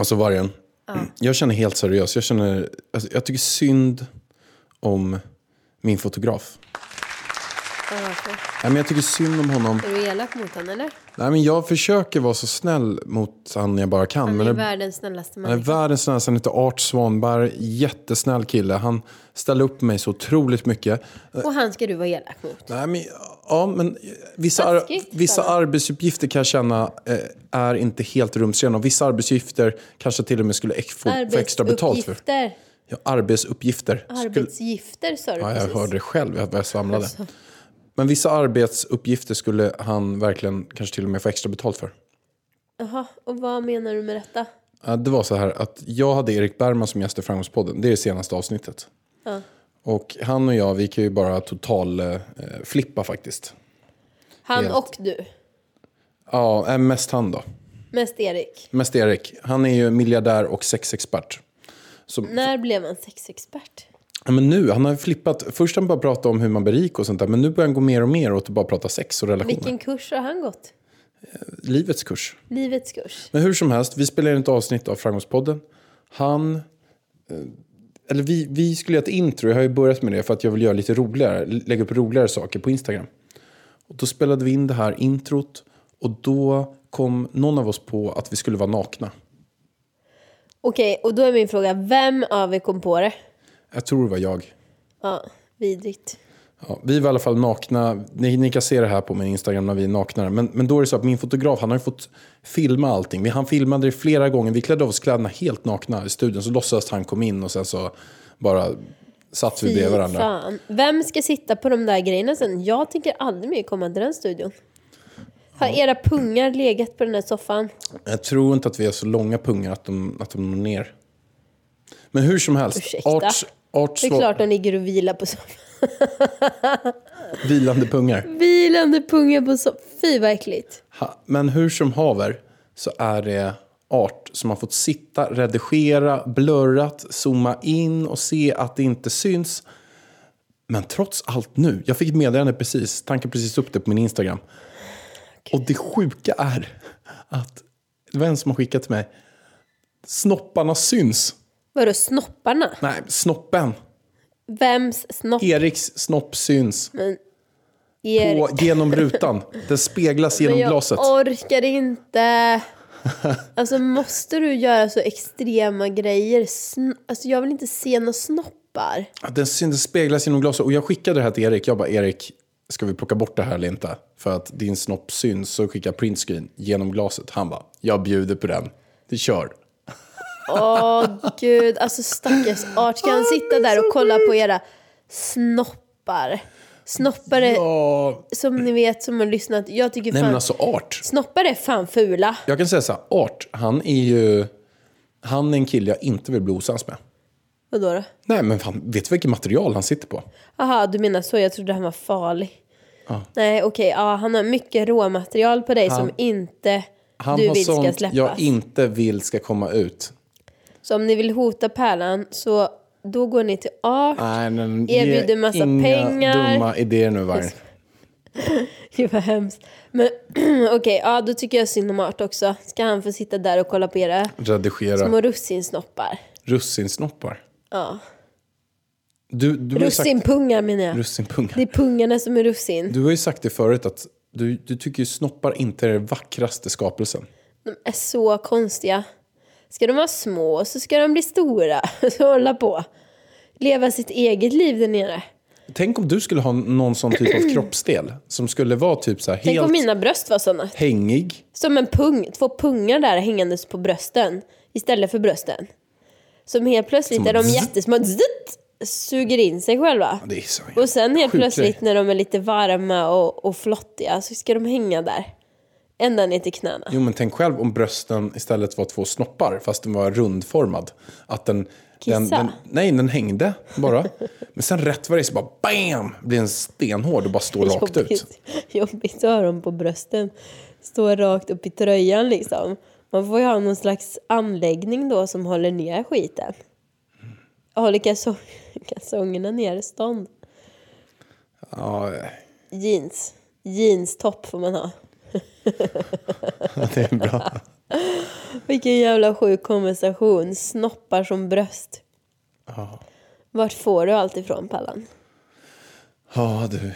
Alltså vargen, jag känner helt seriöst. Jag, känner, alltså, jag tycker synd om min fotograf. Nej, men jag tycker synd om honom. Är du elak mot honom eller? Nej, men jag försöker vara så snäll mot han jag bara kan. Han men är det, världens snällaste han är världens snällaste. Han heter Art Svanberg. Jättesnäll kille. Han ställer upp mig så otroligt mycket. Och han ska du vara elak mot. Nej, men, ja, men vissa, ar vissa arbetsuppgifter kan jag känna eh, är inte helt rumsrena. Och vissa arbetsuppgifter kanske till och med skulle ex- få, få extra betalt för. Ja, arbetsuppgifter. Arbetsgifter sa du ja, jag precis. hörde det själv, jag, jag svamlade. Alltså. Men vissa arbetsuppgifter skulle han verkligen kanske till och med få extra betalt för. Jaha, och vad menar du med detta? Ja, Det var så här att jag hade Erik Bergman som gäst i Framgångspodden. Det är det senaste avsnittet. Och han och jag, vi kan ju bara total eh, flippa faktiskt. Han Helt. och du. Ja, eh, mest han då. Mest Erik. Mest Erik. Han är ju miljardär och sexexpert. Så, När blev han sexexpert? Ja, men nu, han har flippat. Först han bara pratade om hur man blir rik och sånt där. Men nu börjar han gå mer och mer åt att bara prata sex och relationer. Vilken kurs har han gått? Livets kurs. Livets kurs. Men hur som helst, vi spelar in ett avsnitt av Framgångspodden. Han... eh, Eller vi, vi skulle göra ett intro, jag har ju börjat med det för att jag vill göra lite roligare, lägga upp roligare saker på Instagram. Och då spelade vi in det här introt och då kom någon av oss på att vi skulle vara nakna. Okej, och då är min fråga, vem av er kom på det? Jag tror det var jag. Ja, vidrigt. Ja, vi var i alla fall nakna. Ni, ni kan se det här på min Instagram när vi är nakna. Men, men då är det så att min fotograf, han har ju fått filma allting. Vi- Han filmade det flera gånger. Vi klädde av oss kläderna helt nakna i studion. Så låtsades han kom in och sen så bara satt vi bredvid varandra. fan. Vem ska sitta på de där grejerna sen? Jag tänker aldrig mer komma till den studion. Har era pungar legat på den där soffan? Jag tror inte att vi har så långa pungar att de, att de når ner. Men hur som helst. Ursäkta? Arts, arts Det är klart de ligger och vilar på soffan. vilande pungar. Vilande pungar på soffan. Fy vad äckligt. Ha, men hur som haver så är det Art som har fått sitta, redigera, blurrat, zooma in och se att det inte syns. Men trots allt nu, jag fick ett meddelande precis, tanken precis upp det på min Instagram. Och det sjuka är att, det var en som har skickat till mig, snopparna syns. Vadå snopparna? Nej, snoppen. Vems snopp? Eriks snopp syns Erik? på, genom rutan. Den speglas genom Men jag glaset. orkar inte. Alltså måste du göra så extrema grejer? Sn- alltså jag vill inte se några snoppar. Den, den speglas genom glaset. Och jag skickade det här till Erik. Jag bara, Erik, ska vi plocka bort det här eller inte? För att din snopp syns. Så skickar jag printscreen genom glaset. Han bara, jag bjuder på den. Vi kör. Åh gud, alltså stackars Art. Ska han sitta där och kolla på era snoppar? Snoppar är, Ja. som ni vet som har lyssnat, jag tycker Nej fan... men alltså Art. Snoppar är fan fula. Jag kan säga så här, Art, han är ju... Han är en kille jag inte vill bli osams med. Vadå då? Nej men fan, vet du vilket material han sitter på? Aha, du menar så. Jag trodde han var farlig. Nej, okej. ja, han har mycket råmaterial på dig som inte Han du har vill ska sånt släppas. jag inte vill ska komma ut. Så om ni vill hota Pärlan så då går ni till Art. Nej, men Erbjuder massa inga pengar. dumma idéer nu vargen. Gud vad hemskt. Men okej, ja då tycker jag synd om Art också. Ska han få sitta där och kolla på era Redigera små russinsnoppar? russinsnoppar. Ja. Du, du sagt, Russinpungar menar jag. russinpungar. Det är pungarna som är russin. Du har ju sagt det förut att du, du tycker ju snoppar inte är den vackraste skapelsen. De är så konstiga. Ska de vara små så ska de bli stora. Så hålla på. leva sitt eget liv där nere. Tänk om du skulle ha någon sån typ av kroppsdel som skulle vara typ så här Tänk helt om mina bröst var såna. hängig. Som en pung, två pungar där hängandes på brösten istället för brösten. Som helt plötsligt Som är de jättesmå, suger in sig själva. Det är så Och sen helt plötsligt grej. när de är lite varma och, och flottiga så ska de hänga där. Ända ner till knäna. Jo men tänk själv om brösten istället var två snoppar fast den var rundformad. Att den, den, Kissa? den, nej, den hängde bara. Men sen rätt vad det är så bara BAM! Blir en stenhård och bara står rakt ut. Jobbigt, att ha dem på brösten. Stå rakt upp i tröjan liksom. Man får ju ha någon slags anläggning då som håller ner skiten. Håller kalsong, kalsongerna ner i stånd. Ja, Jeans. Jeanstopp får man ha. det är bra. Vilken jävla sjuk konversation. Snoppar som bröst. Vart får du allt ifrån Pallan? Ja du.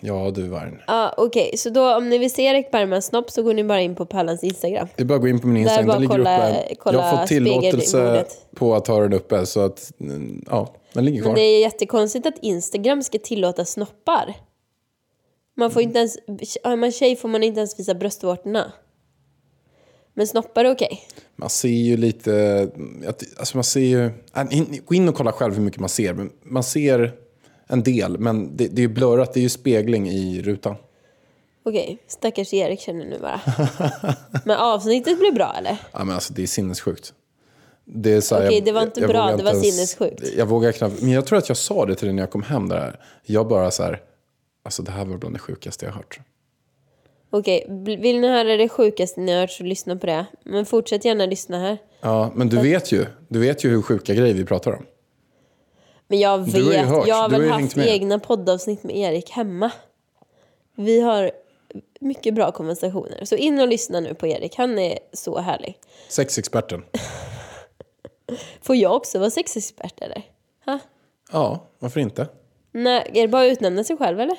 Ja du Varn. Ja okej, så då om ni vill se Erik Bergmans snopp så går ni bara in på Pallans Instagram. Det är bara att gå in på min Där Instagram. bara Den ligger kolla- uppe. kolla jag har fått tillåtelse spegelbordet. på att ha den uppe. Så att, mm, ja, den ligger kvar. Men det är jättekonstigt att Instagram ska tillåta snoppar. Man får inte ens, är man tjej får man inte ens visa bröstvårtorna. Men snoppar är okej. Man ser ju lite... Alltså man ser ju... äh, Gå in och kolla själv hur mycket man ser. Men Man ser en del, men det, det är ju blurrat. Det är ju spegling i rutan. Okej, stackars Erik känner nu bara. Men avsnittet blir bra eller? Ja, men alltså, det är sinnessjukt. Det är så här, Okej, jag- det var inte jag bra, vågar det var ens- sinnessjukt. Jag vågar knappt... Men jag tror att jag sa det till dig när jag kom hem där. Jag bara så här... Alltså det här var bland det sjukaste jag har hört. Okej, vill ni höra det sjukaste ni har hört så lyssna på det. Men fortsätt gärna lyssna här. Ja, men du vet ju. Du vet ju hur sjuka grejer vi pratar om. Men jag Du har ju vet, hört, jag har du har väl ju haft med. egna poddavsnitt med Erik hemma. Vi har mycket bra konversationer. Så in och lyssna nu på Erik, han är så härlig. Sexexperten. Får jag också vara sexexpert eller? Ha? Ja, varför inte? Nej, är det bara att utnämna sig själv eller?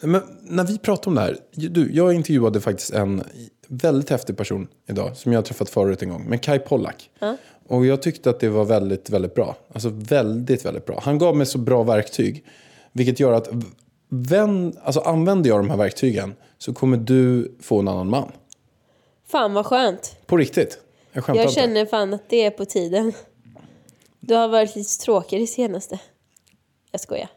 Men när vi pratar om det här. Du, jag intervjuade faktiskt en väldigt häftig person idag. Som jag har träffat förut en gång. Men Kai Pollak. Och jag tyckte att det var väldigt, väldigt bra. Alltså väldigt, väldigt bra. Han gav mig så bra verktyg. Vilket gör att vän, alltså, använder jag de här verktygen så kommer du få en annan man. Fan vad skönt. På riktigt. Jag skämtar Jag inte. känner fan att det är på tiden. Du har varit lite tråkig det senaste. Jag skojar.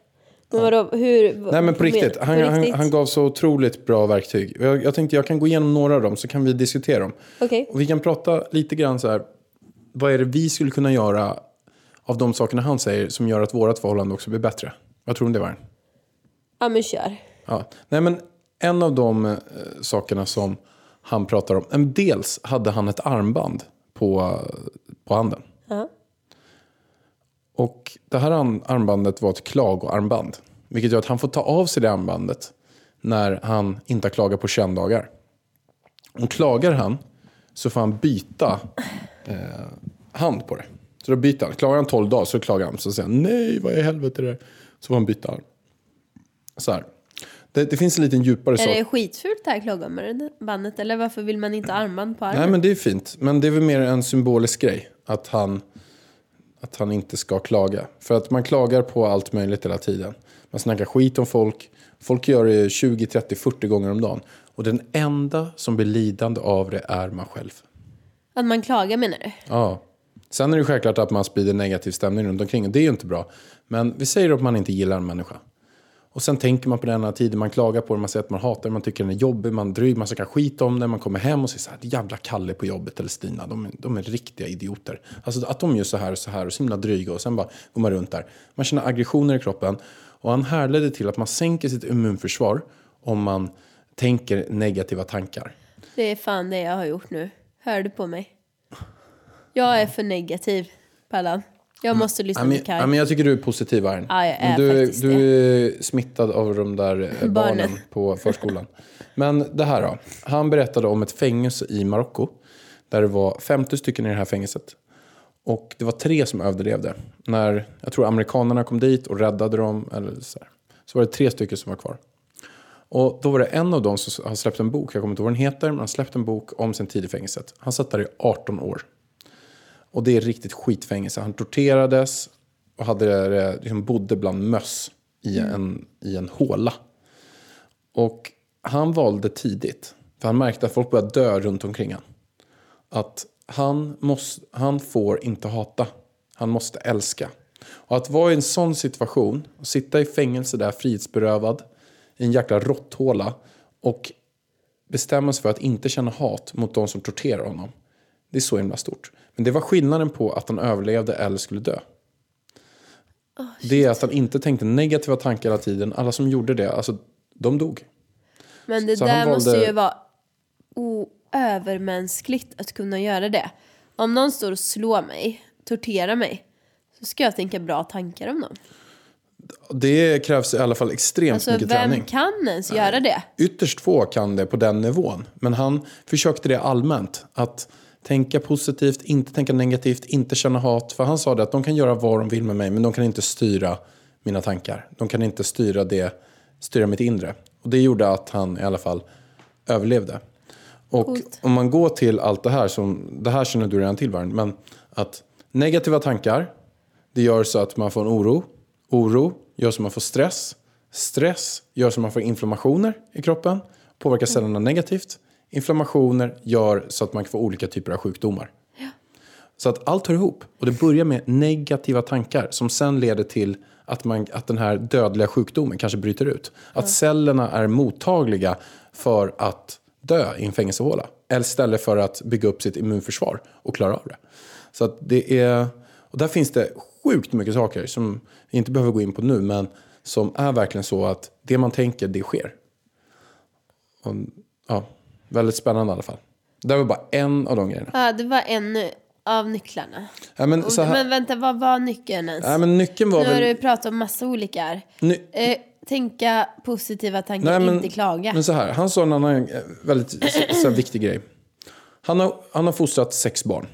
Men vadå, hur? Nej men på riktigt. Han, På Han, riktigt? han gav så otroligt bra verktyg. Jag, jag tänkte jag kan gå igenom några av dem så kan vi diskutera dem. Okej. Och vi kan prata lite grann så här. Vad är det vi skulle kunna göra av de sakerna han säger som gör att vårt förhållande också blir bättre? Vad tror du om det var? Ja men kör. Ja. Nej men en av de eh, sakerna som han pratar om. Dels hade han ett armband på, på handen. Och det här arm- armbandet var ett klagoarmband. Vilket gör att han får ta av sig det armbandet när han inte har klagat på 21 dagar. Och klagar han så får han byta eh, hand på det. Så då byter han. Klagar han 12 dagar så klagar han. Så säger han nej, vad i helvete är det? Så får han byta arm. Så här. Det, det finns en liten djupare Är sak. det skitfult det här klagoarmbandet eller varför vill man inte armband på armen? Nej, men det är fint. Men det är väl mer en symbolisk grej. Att han, att han inte ska klaga. För att man klagar på allt möjligt hela tiden. Man snackar skit om folk. Folk gör det 20, 30, 40 gånger om dagen. Och den enda som blir lidande av det är man själv. Att man klagar menar du? Ja. Sen är det självklart att man sprider negativ stämning runt omkring. Och det är ju inte bra. Men vi säger att man inte gillar en människa. Och sen tänker man på den här tiden, man klagar på den, man säger att man hatar den, man tycker den är jobbig, man dryg, man snackar skit om den, man kommer hem och säger så här, jävla Kalle på jobbet eller Stina, de är, de är riktiga idioter. Alltså att de gör så här och så här och så himla dryga och sen bara går man runt där. Man känner aggressioner i kroppen och han härledde till att man sänker sitt immunförsvar om man tänker negativa tankar. Det är fan det jag har gjort nu. Hör du på mig? Jag är för negativ, Pallan. Jag måste lyssna men, på Kaj. men jag tycker du är positiv här. Ja, jag är du, faktiskt du är smittad av de där eh, barnen Barnen. på förskolan. Men det här då. Han berättade om ett fängelse i Marocko. Där det var 50 stycken i det här fängelset. Och det var tre som överlevde. När jag tror amerikanerna kom dit och räddade dem. Eller så, här, så var det tre stycken som var kvar. Och då var det en av dem som har släppt en bok. Jag kommer inte ihåg vad den heter. Men han släppt en bok om sin tid i fängelset. Han satt där i 18 år. Och det är riktigt skitfängelse. Han torterades och hade, liksom bodde bland möss i, en, i en håla. Och han valde tidigt, för han märkte att folk började dö runt omkring han. Att han, måste, han får inte hata, han måste älska. Och att vara i en sån situation, och sitta i fängelse där frihetsberövad, i en jäkla råtthåla och bestämma sig för att inte känna hat mot de som torterar honom. Det är så himla stort. Men det var skillnaden på att han överlevde eller skulle dö. det är att han inte tänkte negativa tankar hela tiden. Alla som gjorde det, alltså, de dog. Men det Så där måste valde- ju vara oövermänskligt att kunna göra det. Om någon står och slår mig, torterar mig, så ska jag tänka bra tankar om dem. Det krävs i alla fall extremt Alltså mycket vem träning. kan ens göra det? Ytterst få kan det på den nivån. Men han försökte det allmänt. Att tänka positivt, inte tänka negativt, inte känna hat. För han sa det att de kan göra vad de vill med mig, men de kan inte styra mina tankar. De kan inte styra, det, styra mitt inre. Och det gjorde att han i alla fall överlevde. Och Coolt. om man går till allt det här, som, det här känner du redan till Varn, men att negativa tankar, det gör så att man får en oro. Oro gör så att man får stress. Stress gör så att man får inflammationer i kroppen, påverkar cellerna negativt. Inflammationer gör så att man kan få olika typer av sjukdomar. Så att allt hör ihop. Och det börjar med negativa tankar som sen leder till att, man, att den här dödliga sjukdomen kanske bryter ut. Att cellerna är mottagliga för att dö i en fängelsehåla. Eller istället för att bygga upp sitt immunförsvar och klara av det. Så att det är... Och där finns det sjukt mycket saker som vi inte behöver gå in på nu, men som är verkligen så att det man tänker, det sker. Och, ja, väldigt spännande i alla fall. Det var bara en av de grejerna. Ja, det var en av nycklarna. Ja, men, Och, här, Men vänta, vad var nyckeln ens? ja, men nyckeln var nu har väl... du pratat om massa olika. Ny, Eh, tänka positiva tankar, Nej, men, inte klaga. Men så här, han sa en annan eh, väldigt så, så viktig grej. Han har, han har fostrat sex barn.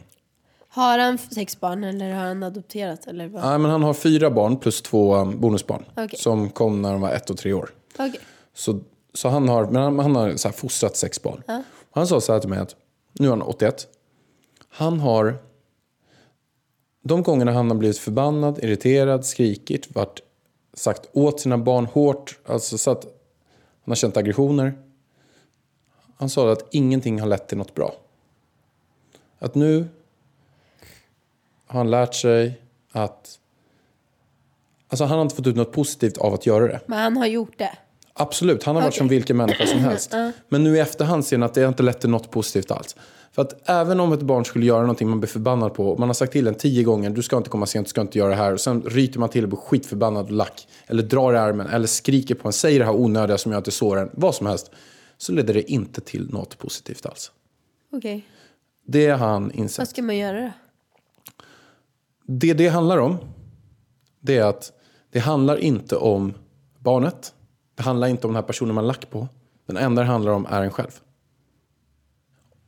Har han sex barn eller har han adopterat? Eller vad? Nej, men han har fyra barn plus två um, bonusbarn. Okej. Som kom när de var ett och tre år. Okej. Så, så han har, men han, han har så här, fostrat sex barn. Han sa så här till mig att, nu är han 81. Han har, de gångerna han har blivit förbannad, irriterad, skrikit, varit, sagt åt sina barn hårt, alltså så att han har känt aggressioner. Han sa att ingenting har lett till något bra. Att nu har han lärt sig att Alltså han har inte fått ut något positivt av att göra det. Men han har gjort det. Absolut, han har varit som vilken människa som helst. Men nu i efterhand ser han att det inte lett till något positivt alls. För att även om ett barn skulle göra någonting man blir förbannad på, man har sagt till en tio gånger, du ska inte komma sent, du ska inte göra det här. Och sen ryter man till och blir skitförbannad och lack. Eller drar i armen, eller skriker på en, säger det här onödiga som gör att det sårar en, vad som helst. Så leder det inte till något positivt alls. Okej. Det har han Vad insett. ska man göra då? Det det handlar om, det är att det handlar inte om barnet. Det handlar inte om den här personen man lack på. Den enda det handlar om är en själv.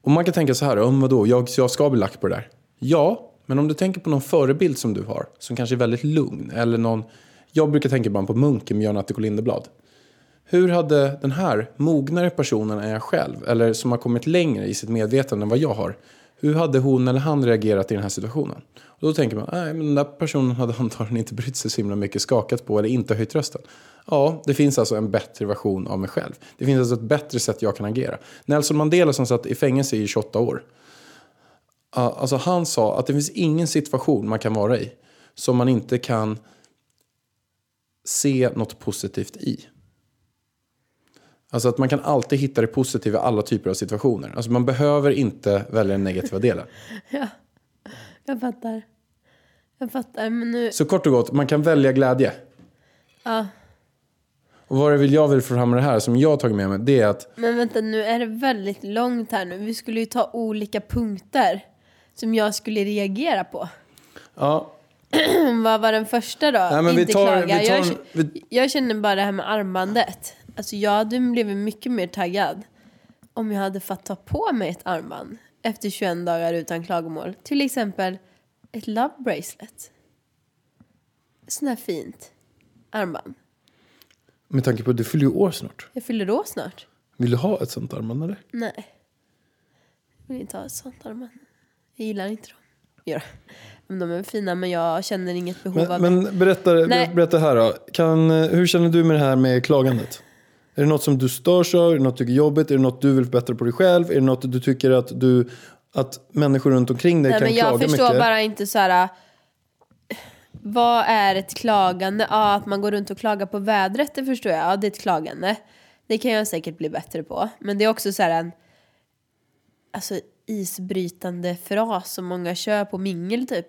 Och man kan tänka så här, om vadå, jag, jag ska bli lack på det där. Ja, men om du tänker på någon förebild som du har, som kanske är väldigt lugn, eller någon, jag brukar tänka bara på munken med Jan Attiko Lindeblad. Hur hade den här mognare personen än jag själv, eller som har kommit längre i sitt medvetande än vad jag har, hur hade hon eller han reagerat i den här situationen? Då tänker man, nej men den där personen hade antagligen inte brytt sig så himla mycket, skakat på eller inte höjt rösten. Ja, det finns alltså en bättre version av mig själv. Det finns alltså ett bättre sätt jag kan agera. Nelson Mandela som satt i fängelse i 28 år, Alltså han sa att det finns ingen situation man kan vara i som man inte kan se något positivt i. Alltså att man kan alltid hitta det positiva i alla typer av situationer. Alltså man behöver inte välja den negativa delen. Jag fattar. Jag fattar, men nu... Så kort och gott, man kan välja glädje. Ja. Och vad det vill jag vill fram med det här som jag har tagit med mig, det är att Men vänta, nu är det väldigt långt här nu. Vi skulle ju ta olika punkter som jag skulle reagera på. ja, Vad var den första då? Nej, men vi Inte tar- klaga. vi tar jag, vi- jag känner bara det här med armbandet. Alltså jag hade blivit mycket mer taggad om jag hade fått ta på mig ett armband efter 21 dagar utan klagomål. Till exempel ett love bracelet. Sånt här fint armband. med tanke på att du fyller ju år snart. Jag fyller då snart. Vill du ha ett sånt armband eller? Nej. Jag vill inte ha ett sånt armband. Jag gillar inte dem. Ja. Men De är fina men jag känner inget behov Men, av men berätta, Nej. berätta här då. Kan, eh, hur känner du med det här med klagandet? Är det något som du störs av? Är det något du tycker är jobbigt? Är det något du vill förbättra på dig själv? Är det något du tycker att, du, att människor runt omkring dig Nej, kan men jag klaga förstår mycket? bara inte så här. Vad är ett klagande? Ja, att man går runt och klagar på vädret, det förstår jag. Ja, det är ett klagande. Det kan jag säkert bli bättre på. Men det är också så här en alltså, isbrytande fras som många kör på mingel typ.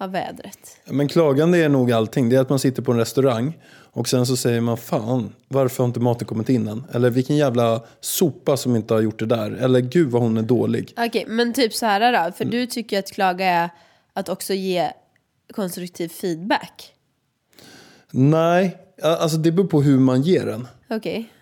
Av vädret. Men klagande är nog allting. Det är att man sitter på en restaurang och sen så säger man fan, varför har inte maten kommit in än? Eller vilken jävla sopa som inte har gjort det där. Eller gud vad hon är dålig. Okej, men typ så här då. För du tycker att klaga är att också ge konstruktiv feedback. Nej, alltså det beror på hur man ger den. Okej.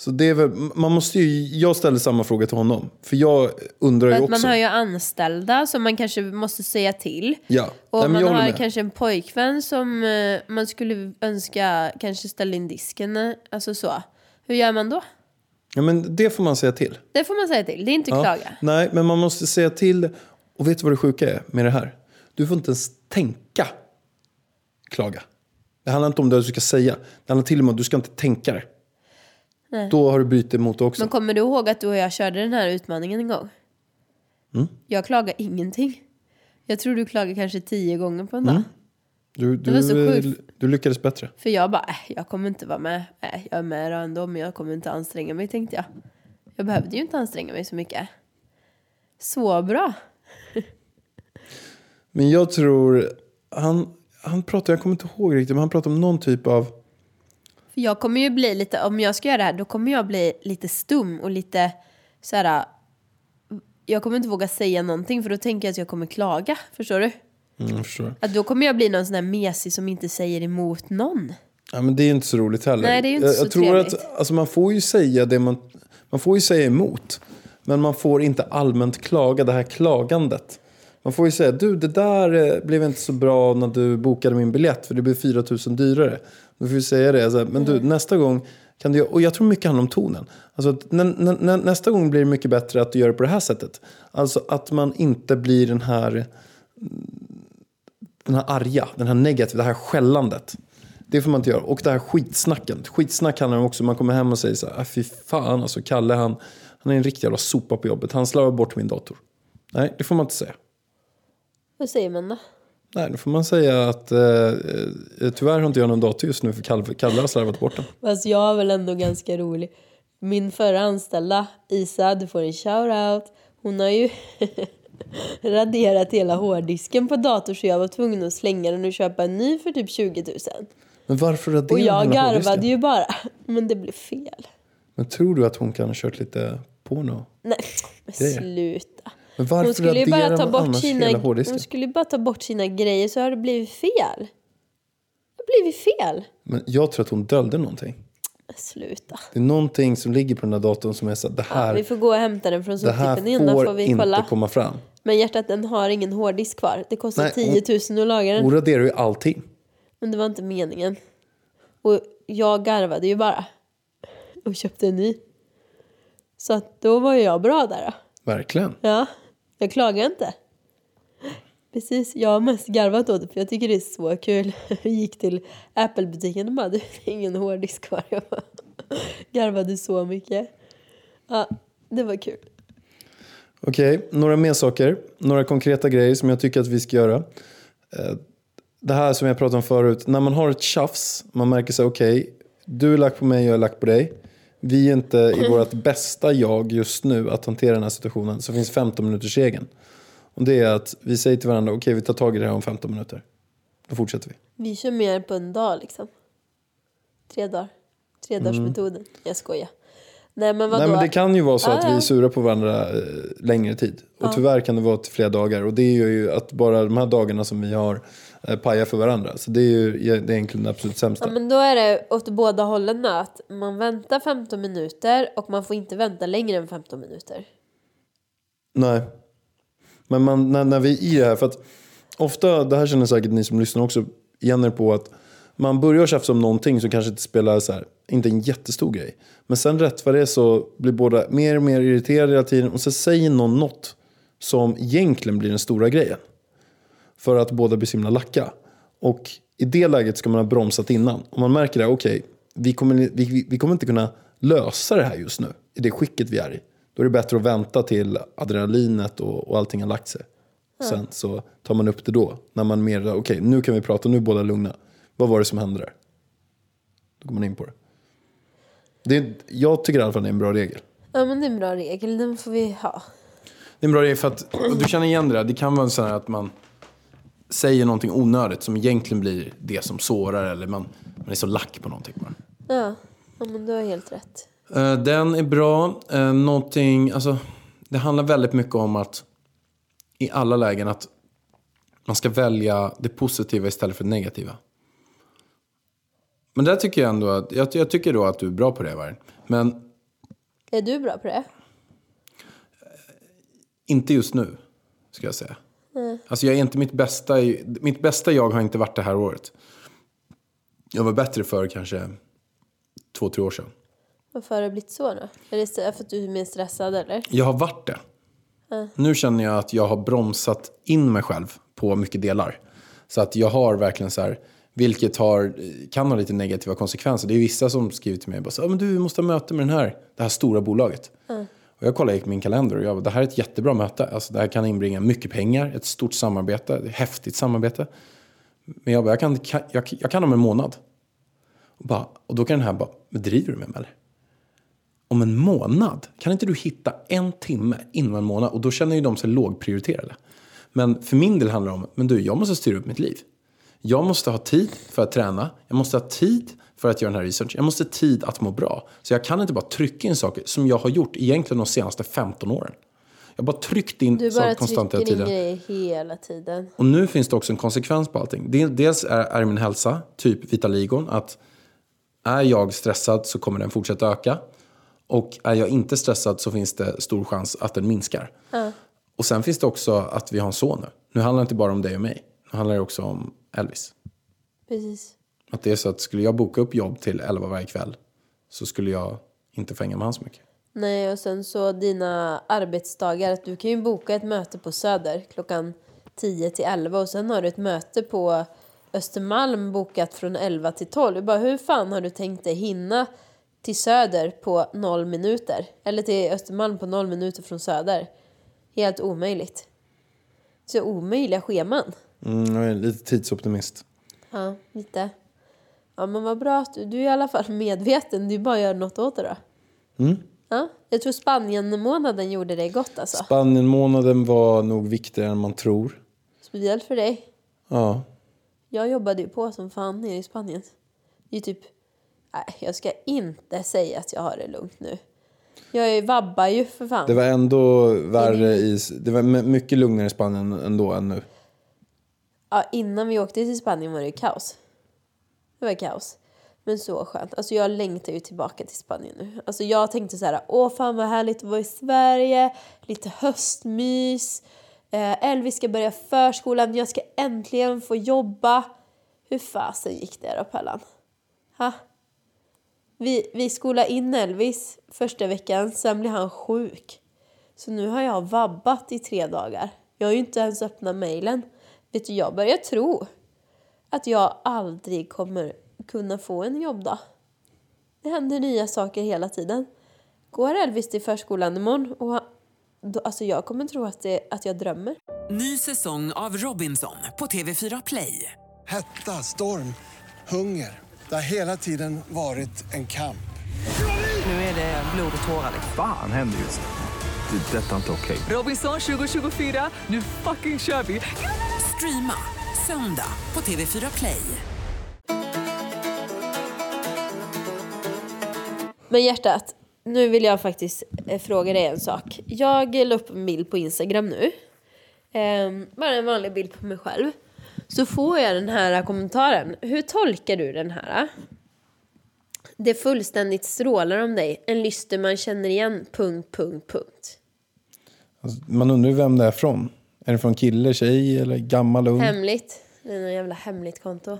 Så det är väl, man måste ju, jag ställer samma fråga till honom. För jag undrar ju För också. att man har ju anställda som man kanske måste säga till. Ja, Och Nej, man har med. kanske en pojkvän som eh, man skulle önska kanske ställa in disken. eh, Alltså så. Hur gör man då? Ja, men det får man säga till. Det får man säga till. Det är inte Ja. klaga. Nej, men man måste säga till. Och vet du vad det sjuka är med det här? Du får inte ens tänka klaga. Det handlar inte om det du ska säga. Det handlar till och med om att du ska inte tänka det. Då har du brutit mot det också. Men kommer du ihåg att du och jag körde den här utmaningen en gång? Mm. Jag klagar ingenting. Jag tror du klagar kanske tio gånger på en dag. Du, det var så du, sjukt. du lyckades bättre. För jag bara, äh, jag kommer inte vara med. Äh, jag är med då ändå, men jag kommer inte anstränga mig tänkte jag. Jag behövde ju inte anstränga mig så mycket. Så bra. Men jag tror, han, han pratar, jag kommer inte ihåg riktigt, men han pratar om någon typ av... Jag kommer ju bli lite, om jag ska göra det här, då kommer jag bli lite stum och lite så här. Jag kommer inte våga säga någonting för då tänker jag att jag kommer klaga. Förstår du? Mm, jag förstår. Att då kommer jag bli någon sån där mesig som inte säger emot någon. Ja, men det är inte så roligt heller. Nej, det är ju inte jag, så jag tror trevligt. att alltså, man får ju säga det man... Man får ju säga emot. Men man får inte allmänt klaga, det här klagandet. Man får ju säga, du det där eh, blev inte så bra när du bokade min biljett för det blev 4 000 dyrare. Då får vi säga det, så här, men du Mm. nästa gång kan du, och jag tror mycket handlar om tonen. Alltså nästa gång blir det mycket bättre att du gör det på det här sättet. Alltså att man inte blir den här den här arga, den här negativa, det här skällandet. Det får man inte göra. Och det här skitsnacken. Skitsnack handlar om också, man kommer hem och säger så här, "Ah, fy fan alltså Kalle han, han är en riktig jävla sopa på jobbet. Han slarvar bort min dator. Nej, det får man inte säga. Vad säger man då? Nej, då får man säga att eh, eh, tyvärr har inte jag någon dator just nu för Kalle, Kalle har slarvat bort den. Fast jag är väl ändå ganska rolig. Min förra anställda, Isa, du får en shout-out. Hon har ju raderat hela hårddisken på dator så jag var tvungen att slänga den och köpa en ny för typ 20 000. Men varför raderar Och jag hårddisken? garvade ju bara. Men det blev fel. Men tror du att hon kan ha kört lite porno? Nej, men Grejer. sluta. Men varför Hon skulle ju bara ta bort sina, hon skulle bara ta bort sina grejer så har det blivit fel. Det har blivit fel. Men jag tror att hon döljde någonting. Sluta. Det är någonting som ligger på den här datorn som är så att det här, Vi får gå och hämta den från det här soptippen innan får får vi inte kolla. komma fram. Men hjärtat den har ingen hårddisk kvar. Det kostar Nej, 10 000 att laga den. Hon raderar ju allting. Men det var inte meningen. Och jag garvade ju bara. Och köpte en ny. Så att då var jag bra där då. Verkligen. Ja, jag klagar inte. Precis, jag har mest garvat åt det för jag tycker det är så kul. Jag gick till Apple-butiken och bara, "Du, det är ingen hårddisk kvar. Jag bara, garvade så mycket. Ja, det var kul. Okej, några mer saker. Några konkreta grejer som jag tycker att vi ska göra. Eh, det här som jag pratade om förut. När man har ett tjafs, man märker sig okej, du är lack på mig, jag är lack på dig. Vi är inte i vårt bästa jag just nu att hantera den här situationen. Så finns 15 minuters regeln. Och det är att vi säger till varandra, okej vi tar tag i det här om 15 minuter. Då fortsätter vi. Vi kör mer på en dag liksom. Tre dagar. Tredagarsmetoden. Jag skojar. Nej men vadå? Nej men det kan ju vara så Ja, att vi ja. är sura på varandra eh, längre tid. Och tyvärr kan det vara till flera dagar. Och det är ju att bara de här dagarna som vi har eh, pajar för varandra. Så det är ju det är egentligen det absolut sämsta. Ja men då är det åt båda hållen att man väntar 15 minuter och man får inte vänta längre än 15 minuter. Nej. Men man, när, när vi är i det här, för att ofta, det här känner säkert ni som lyssnar också igen er på att man börjar tjafsa om någonting som kanske inte spelar så här, inte en jättestor grej. Men sen rätt vad det är så blir båda mer och mer irriterade hela tiden och så säger någon något som egentligen blir den stora grejen. För att båda blir så himla lacka. Och i det läget ska man ha bromsat innan. Om man märker det, okej, vi, kommer, vi, vi- kommer inte kunna lösa det här just nu. I det skicket vi är i. Då är det bättre att vänta till adrenalinet och, och allting har lagt sig. Sen så tar man upp det då. När man mer, okej nu kan vi prata, nu är båda lugna. Vad var det som hände där? Då går man in på det. Det är, jag tycker i alla fall det är en bra regel. Ja men det är en bra regel, den får vi ha. Det är en bra regel för att du känner igen det där. Det kan vara så här att man säger någonting onödigt som egentligen blir det som sårar eller man, man är så lack på någonting. bara. Ja, ja men du har helt rätt. Eh, Den är bra. Eh, Någonting, alltså, det handlar väldigt mycket om att i alla lägen att man ska välja det positiva istället för det negativa. Men där tycker jag ändå att, jag, jag tycker då att du är bra på det Vargen. Men Är du bra på det? inte just nu, ska jag säga. Alltså jag är inte mitt bästa, mitt bästa jag har inte varit det här året. Jag var bättre för kanske två, tre år sedan. Varför har det blivit så då? Är det för att du är mer stressad eller? Jag har varit det. Nu känner jag att jag har bromsat in mig själv på mycket delar. Så att jag har verkligen så här, vilket har, kan ha lite negativa konsekvenser. Det är vissa som skriver till mig bara så, "Ja, men du måste ha möte med den här, det här stora bolaget. Och jag kollar i min kalender och jag bara, det här är ett jättebra möte. Alltså, det här kan inbringa mycket pengar, ett stort samarbete, ett häftigt samarbete. Men jag bara, jag kan, kan- jag, jag kan om en månad. Och, bara, och då kan den här bara, men driver du med mig eller? om en månad. Kan inte du hitta en timme inom en månad? Och då känner ju de sig lågprioriterade. Men för min del handlar det om, men du, jag måste styra upp mitt liv. Jag måste ha tid för att träna. Jag måste ha tid för att göra den här researchen. Jag måste ha tid att må bra. Så jag kan inte bara trycka in saker som jag har gjort egentligen de senaste 15 åren. Jag bara tryckt in Du bara konstant hela in tiden. grejer hela tiden. Och nu finns det också en konsekvens på allting. Del- Dels är, är min hälsa, typ vitaligon, att är jag stressad så kommer den fortsätta öka. Och är jag inte stressad så finns det stor chans att den minskar. Och sen finns det också att vi har en son nu. Nu handlar det inte bara om dig och mig. Nu handlar det också om Elvis. Precis. Att det är så att skulle jag boka upp jobb till 11 varje kväll så skulle jag inte få hänga med han så mycket. Nej, och sen så dina arbetsdagar. Att du kan ju boka ett möte på Söder klockan 10 till 11 och sen har du ett möte på Östermalm bokat från 11 till 12. Jag Bara, hur fan har du tänkt dig hinna till Söder på noll minuter? Eller till Östermalm på noll minuter från Söder? Helt omöjligt. Så omöjliga scheman. Mm, jag är lite tidsoptimist. Ja, lite. Ja, men vad bra att du, du är i alla fall medveten. Du bara gör något åt det då. Ja, jag tror Spanien-månaden gjorde dig gott alltså. Spanien-månaden var nog viktigare än man tror. Speciellt för dig. Ja, Jag jobbade ju på som fan nere i Spanien. Det är typ... Nej, jag ska inte säga att jag har det lugnt nu. Jag är vabbar ju för fan. det var ändå värre i... Det var my- mycket lugnare i Spanien ändå än nu. Ja, innan vi åkte till Spanien var det kaos. Det var kaos. Men så skönt. Alltså jag längtar ju tillbaka till Spanien nu. Alltså jag tänkte så här, åh fan vad härligt att vara i Sverige. Lite höstmys. Eh, Elvis ska börja förskolan. Jag ska äntligen få jobba. Hur fasen gick det då Pellan? Ha? Vi, vi skolade in Elvis första veckan, sen blev han sjuk. Så nu har jag vabbat i tre dagar. Jag har ju inte ens öppnat mejlen. Vet du, jag börjar tro att jag aldrig kommer kunna få en jobbdag. Det händer nya saker hela tiden. Går Elvis till förskolan imorgon och då, alltså jag kommer tro att, det, att jag drömmer. Ny säsong av Robinson på TV4 Play. Hetta, storm, hunger. Det har hela tiden varit en kamp. Nu är det blod och tårar. Fan händer just nu. Det. är Detta är inte okej. Robinson 2024, nu fucking kör vi! Streama söndag på TV4 Play. Men hjärtat, nu vill jag faktiskt eh, fråga dig en sak. Jag la upp en bild på Instagram nu. Ehm, bara en vanlig bild på mig själv. Så får jag den här kommentaren. Hur tolkar du den här? Det fullständigt strålar om dig. En lyster man känner igen. Punkt, punkt, punkt. Alltså, man undrar ju vem det är från. Är det från kille, tjej eller gammal, ung? Hemligt. Det är något jävla hemligt konto.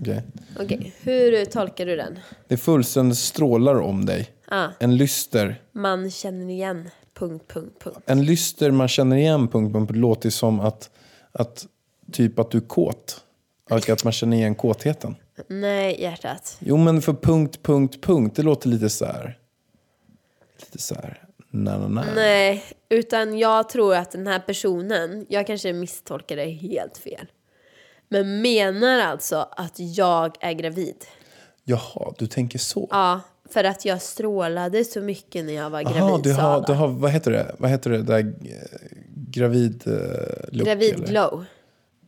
Okej. Okej, hur tolkar du den? Det fullständigt strålar om dig. Ah, En lyster. man känner igen. punkt, punkt, punkt. En lyster man känner igen punkt, punkt, låter som att, att typ att du är kåt. Och att man känner igen kåtheten. Nej, hjärtat. Jo men för punkt, punkt, punkt, det låter lite så här. Lite så här. Na, na, na. Nej, utan jag tror att den här personen, jag kanske misstolkar det helt fel. Men menar alltså att jag är gravid. Jaha, du tänker så. Ja, för att jag strålade så mycket när jag var gravid, Jaha, du har, du har, vad heter det? Vad heter det där eh, gravid eh, look, Gravid eller? glow.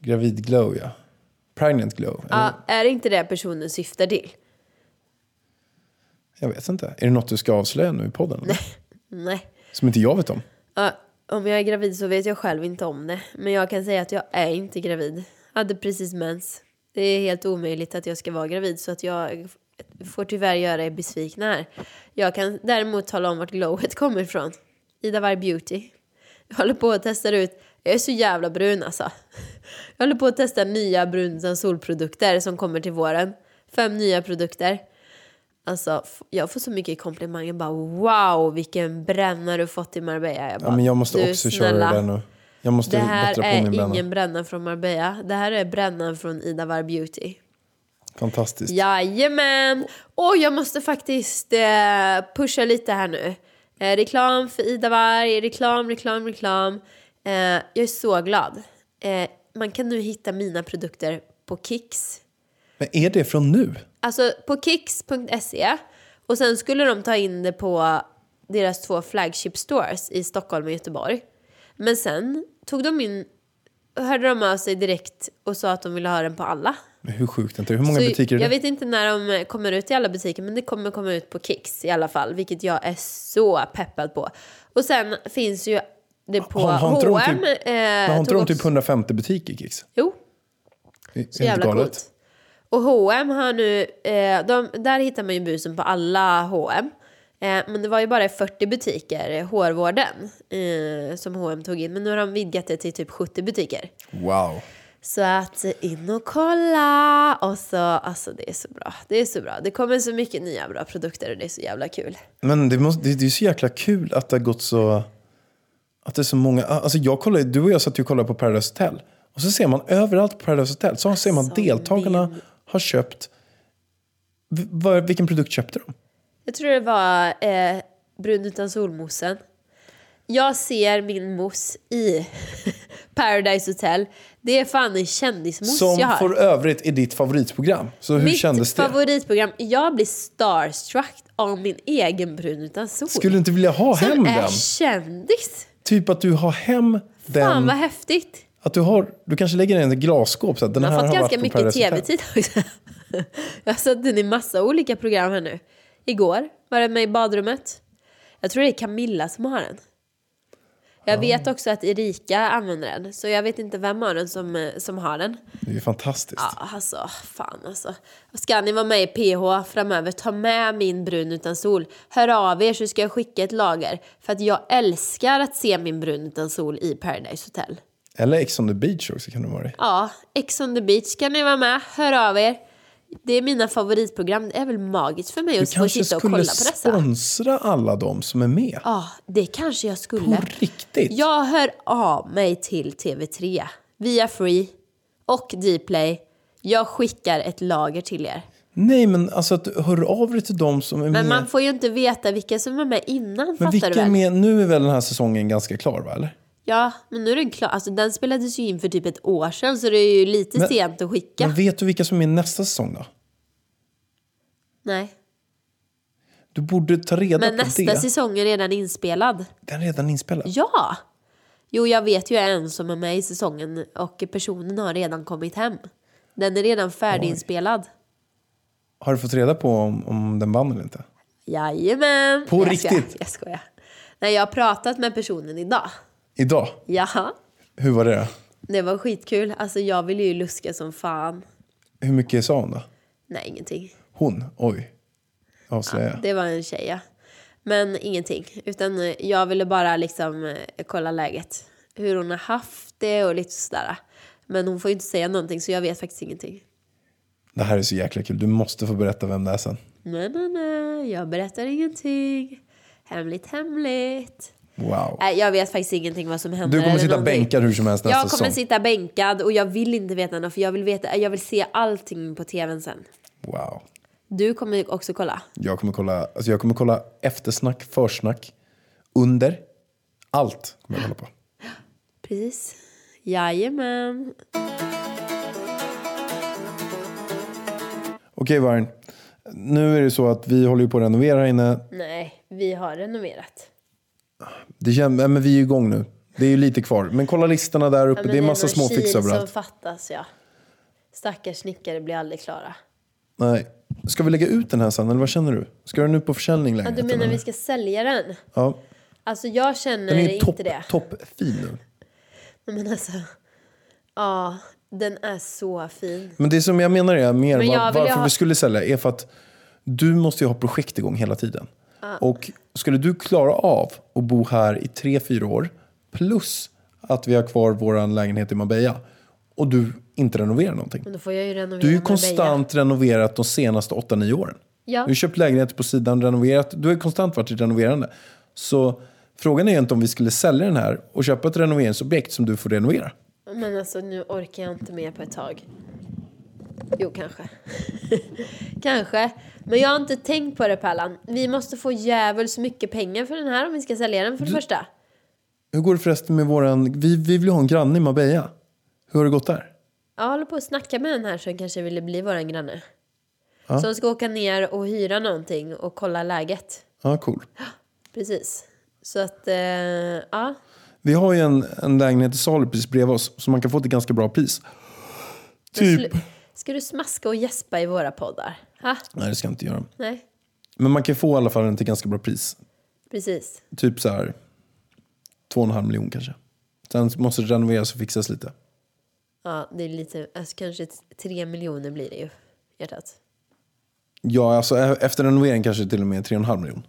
Gravid glow, ja. Pregnant glow. eller? Ja, är det inte det personen syftar till? Jag vet inte. Är det något du ska avslöja nu i podden? eller? Nej. Som inte jag vet om? Ja, om jag är gravid så vet jag själv inte om det. Men jag kan säga att jag är inte gravid. Hade precis mens. Det är helt omöjligt att jag ska vara gravid så att jag får tyvärr göra er besvikna här. Jag kan däremot tala om vart glowet kommer ifrån. Ida Varg Beauty. Jag håller på att testa ut, jag är så jävla brun alltså. Jag håller på att testa nya brun solprodukter som kommer till våren. Fem nya produkter. Alltså, jag får så mycket komplimanger. Bara wow, vilken bränna du fått i Marbella. Jag bara, Ja, men jag måste "Du, också snälla, köra det där nu. Jag måste Det här bättra på är min bränna. ingen bränna från Marbella. Det här är brännan från Ida Var Beauty. Fantastiskt. Jajamän! Och jag måste faktiskt eh, pusha lite här nu. Eh, reklam för Ida Varg, reklam, reklam, reklam. Eh, jag är så glad. Eh, man kan nu hitta mina produkter på Kicks. Men är det från nu? Alltså på kicks.se och sen skulle de ta in det på deras två flagship stores i Stockholm och Göteborg. Men sen tog de in, hörde de av sig direkt och sa att de ville ha den på alla. Men hur sjukt är inte? Hur många Så butiker är det? jag vet inte när de kommer ut i alla butiker men det kommer komma ut på Kicks i alla fall. Vilket jag är så peppad på. Och sen finns ju det på Har- har H&M. typ- eh, har inte de typ också- 150 butiker, Kicks? Jo, så jävla galet. coolt. Och H&M har nu, eh, de, där hittar man ju busen på alla H&M. Eh, men det var ju bara 40 butiker, hårvården, eh, som H&M tog in. Men nu har de vidgat det till typ 70 butiker. Wow. Så att eh, in och kolla! Och så, alltså det är så bra. Det är så bra. Det kommer så mycket nya bra produkter och det är så jävla kul. Men det, måste, det, det är så jäkla kul att det har gått så... Att det är så många... Alltså jag kollade, du och jag satt ju och kollade på Paradise Hotel. Och så ser man överallt på Paradise Hotel så ser man Alltså, deltagarna har köpt... V- vad- vilken produkt köpte de? Jag tror det var eh, brun utan solmossen. Jag ser min mousse i Paradise Hotel. Det är fan en kändismousse Som jag har. för övrigt är ditt favoritprogram. Så hur Mitt kändes det? favoritprogram. Jag blir starstruck av min egen brun utan sol. Skulle du inte vilja ha som hem är den? kändis. Typ att du har hem den. Fan vad häftigt. Att du har, du kanske lägger den i ett glasskåp så den Jag har fått har ganska mycket tv-tid också. Jag har den i massa olika program här nu. Igår var den med i badrummet. Jag tror det är Camilla som har den. Jag vet också att Erika använder den, så jag vet inte vem av den som, eh, som har den. Det är ju fantastiskt. Ja, alltså, fan alltså. Ska ni vara med i PH framöver, ta med min brun utan sol. Hör av er så ska jag skicka ett lager. För att jag älskar att se min brun utan sol i Paradise Hotel. Eller Ex on the beach också kan det vara. Ja, Ex on the beach kan ni vara med. Hör av er. Det är mina favoritprogram. Det är väl magiskt för mig Du att få kanske sitta och skulle kolla på dessa. sponsra alla de som är med. Ja, det kanske jag skulle. På riktigt. Jag hör av mig till TV3 via Free och Dplay. Jag skickar ett lager till er. Nej men alltså att du hör av dig till de som är Men med. man får ju inte veta vilka som är med innan, men vilka du är med? Nu är väl den här säsongen ganska klar va? Eller? Ja, men nu är den klar. Alltså den spelades ju in för typ ett år sedan så det är ju lite Men- sent att skicka. Men vet du vilka som är nästa säsong då? Nej. Du borde ta reda Men på nästa det. säsong är redan inspelad. Den är redan inspelad. Ja! Jo, jag vet ju en som är med i säsongen och personen har redan kommit hem. Den är redan färdiginspelad. Har du fått reda på om, om den vann eller inte? Jajamän! På jag riktigt? Skojar, jag skojar. Nej, jag har pratat med personen idag. Idag? Jaha. Hur var det då? Det var skitkul. Alltså jag ville ju luska som fan. Hur mycket sa hon då? Nej, ingenting. Hon? Oj. Avslöja. Ja, det var en tjej, ja. Men ingenting. Utan eh, jag ville bara liksom eh, kolla läget. Hur hon har haft det och lite sådär. Men hon får ju inte säga någonting så jag vet faktiskt ingenting. Det här är så jäkla kul. Du måste få berätta vem det är sen. Nej, nej, nej. Jag berättar ingenting. Hemligt, hemligt. Wow. Jag vet faktiskt ingenting vad som händer. Du kommer sitta någonting. bänkad hur som helst nästa Jag kommer säsong. sitta bänkad och jag vill inte veta något för jag vill, veta, jag vill se allting på tvn sen. Wow. Du kommer också kolla. Jag kommer kolla, alltså jag kommer kolla eftersnack, försnack, under. Allt kommer jag kolla på. Precis. Jajamän. Okej Vargen. Nu är det så att vi håller på att renovera här inne. Nej, vi har renoverat. Det känns, men vi är igång nu. Det är ju lite kvar. Men kolla listorna där uppe. Ja, det är massa någon småfix överallt. som fattas ja. Stackars snickare blir aldrig klara. Nej. Ska vi lägga ut den här sen eller vad känner du? Ska den ut på försäljning Ja, längre? du menar vi ska sälja den? Ja. Alltså jag känner Den är inte topp, det. toppfin nu. Men alltså, ja, den är så fin. Men det som jag menar är mer Men var, varför ha- vi skulle sälja är för att du måste ju ha projekt igång hela tiden. Och skulle du klara av att bo här i tre, fyra år plus att vi har kvar vår lägenhet i Marbella och du inte renoverar någonting. Men då får jag ju renovera Du har ju Marbella. konstant renoverat de senaste 8-9 åren. Ja. Du har köpt lägenheter på sidan, renoverat. Du har ju konstant varit i renoverande. Så frågan är ju inte om vi skulle sälja den här och köpa ett renoveringsobjekt som du får renovera. Men alltså nu orkar jag inte mer på ett tag. Jo, kanske. kanske. Men jag har inte tänkt på det Pärlan. Vi måste få djävulskt mycket pengar för den här om vi ska sälja den för det första. Hur går det förresten med våran... Vi, vi vill ju ha en granne i Marbella. Hur har det gått där? Jag håller på att snacka med den här som kanske ville bli våran granne. Som ska åka ner och hyra någonting och kolla läget. Ja, cool. Precis. Så att, eh, ja. Vi har ju en, en lägenhet i salu precis bredvid oss som man kan få till ganska bra pris. Typ... Ska du smaska och gäspa i våra poddar? Ha? Nej, det ska jag inte göra. Nej, Men man kan få i alla fall den till ganska bra pris. precis. Typ så här... Två och en halv miljon kanske. Sen måste det renoveras och fixas lite. Ja, det är lite, alltså kanske tre miljoner blir det ju, hjärtat. Ja, alltså e- efter renovering kanske till och med tre och en halv miljon.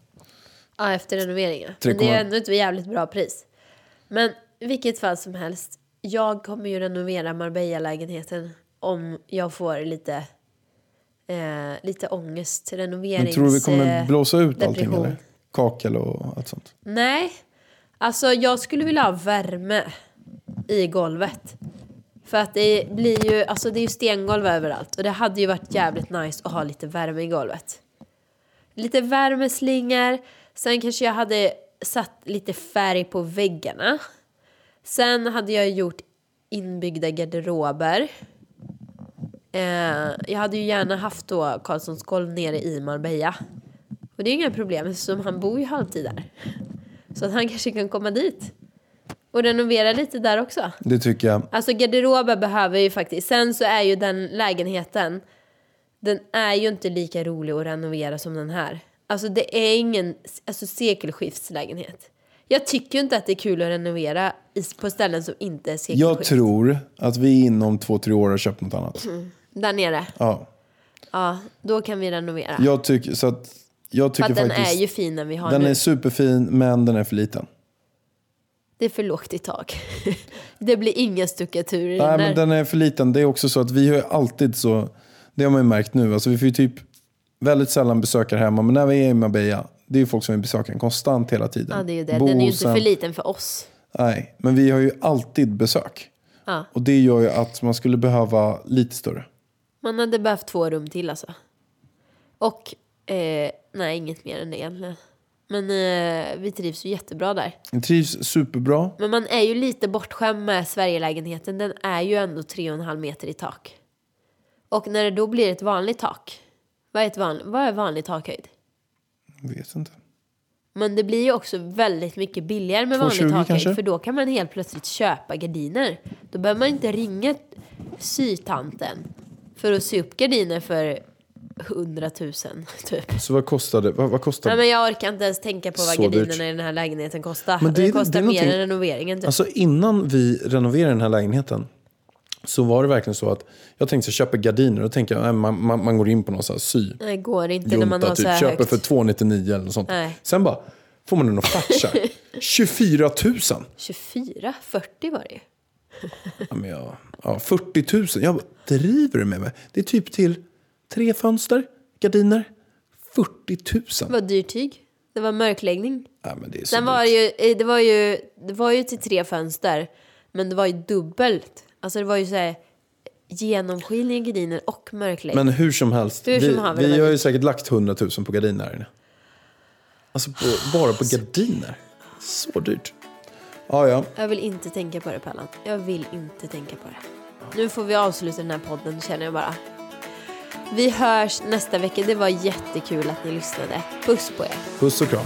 Ja, efter renoveringen. Men det är ändå ett jävligt bra pris. Men vilket fall som helst, jag kommer ju renovera Marbella-lägenheten om jag får lite, eh, lite ångest. Renoverings... Men tror du vi kommer blåsa ut allting depression. eller? Kakel och allt sånt. Nej, alltså jag skulle vilja ha värme i golvet. För att det blir ju, alltså det är ju stengolv överallt och det hade ju varit jävligt nice att ha lite värme i golvet. Lite värmeslingor, sen kanske jag hade satt lite färg på väggarna. Sen hade jag gjort inbyggda garderober. Eh, jag hade ju gärna haft då Karlssons golv nere i Marbella. Och det är inga problem eftersom han bor ju halvtid där. Så att han kanske kan komma dit. Och renovera lite där också. Det tycker jag. Alltså garderober behöver ju faktiskt. Sen så är ju den lägenheten. Den är ju inte lika rolig att renovera som den här. Alltså det är ingen alltså, sekelskiftslägenhet. Jag tycker ju inte att det är kul att renovera på ställen som inte är sekelskift. Jag tror att vi inom två, tre år har köpt något annat. Där nere. Ja. Ja, då kan vi renovera. Jag tycker, så att, jag för tycker att den faktiskt... är ju fin när vi har den nu. är superfin, men den är för liten. Det är för lågt i tak. det blir ingen stuckatur i Nej, den men den är för liten. Det är också så att vi har ju alltid så... Det har man ju märkt nu. Alltså vi får ju typ väldigt sällan besökare hemma. Men när vi är i Marbella, det är ju folk som vill besöka en konstant hela tiden. Ja, det är ju det. Den är ju inte Bosen. för liten för oss. Nej, men vi har ju alltid besök. Ja. Och det gör ju att man skulle behöva lite större. Man hade behövt två rum till alltså. Och, eh, nej inget mer än det egentligen. Men eh, vi trivs ju jättebra där. Den trivs superbra. Men man är ju lite bortskämd med Sverigelägenheten. Den är ju ändå 3,5 meter i tak. Och när det då blir ett vanligt tak. Vad är, ett van, vad är vanlig takhöjd? Vet inte. Men det blir ju också väldigt mycket billigare med vanlig 2,20 takhöjd. kanske? För då kan man helt plötsligt köpa gardiner. Då behöver man inte ringa sytanten för att sy upp gardiner för 100 000 typ. Så vad kostade vad, vad kostade Nej men jag orkar inte ens tänka på vad Så gardinerna dyrt. i den här lägenheten kostar. Men det det, kostar det mer någonting- än renoveringen typ. Alltså innan vi renoverade den här lägenheten så var det verkligen så att jag tänkte så här, köpa gardiner och tänker jag, man, man, man går in på någon sån här sy. Nej, går inte när man Junta har så typ, här köper högt. för 299 eller något sånt. Nej. Sen bara får man en offert så här, 24 000. 24? 40 var det ju. Ja, men jag, ja, 40 000. Jag bara, driver du med mig? Det är typ till tre fönster, gardiner, 40 000. Vad dyrt tyg. Det var mörkläggning. Nej, men det är så Sen var det ju, eh, det var ju, det var ju till tre fönster. Men det var ju dubbelt. Alltså det var ju så här genomskinliga gardiner och mörkläggning. Men hur som helst, Hur som vi, vi det var har ju dyrt. säkert lagt 100 000 på gardiner här inne. Alltså på, bara på gardiner. Så dyrt. Ja, ja. Jag vill inte tänka på det Pallan. Jag vill inte tänka på det. Nu får vi avsluta den här podden känner jag bara. Vi hörs nästa vecka. Det var jättekul att ni lyssnade. Puss på er. Puss och kram.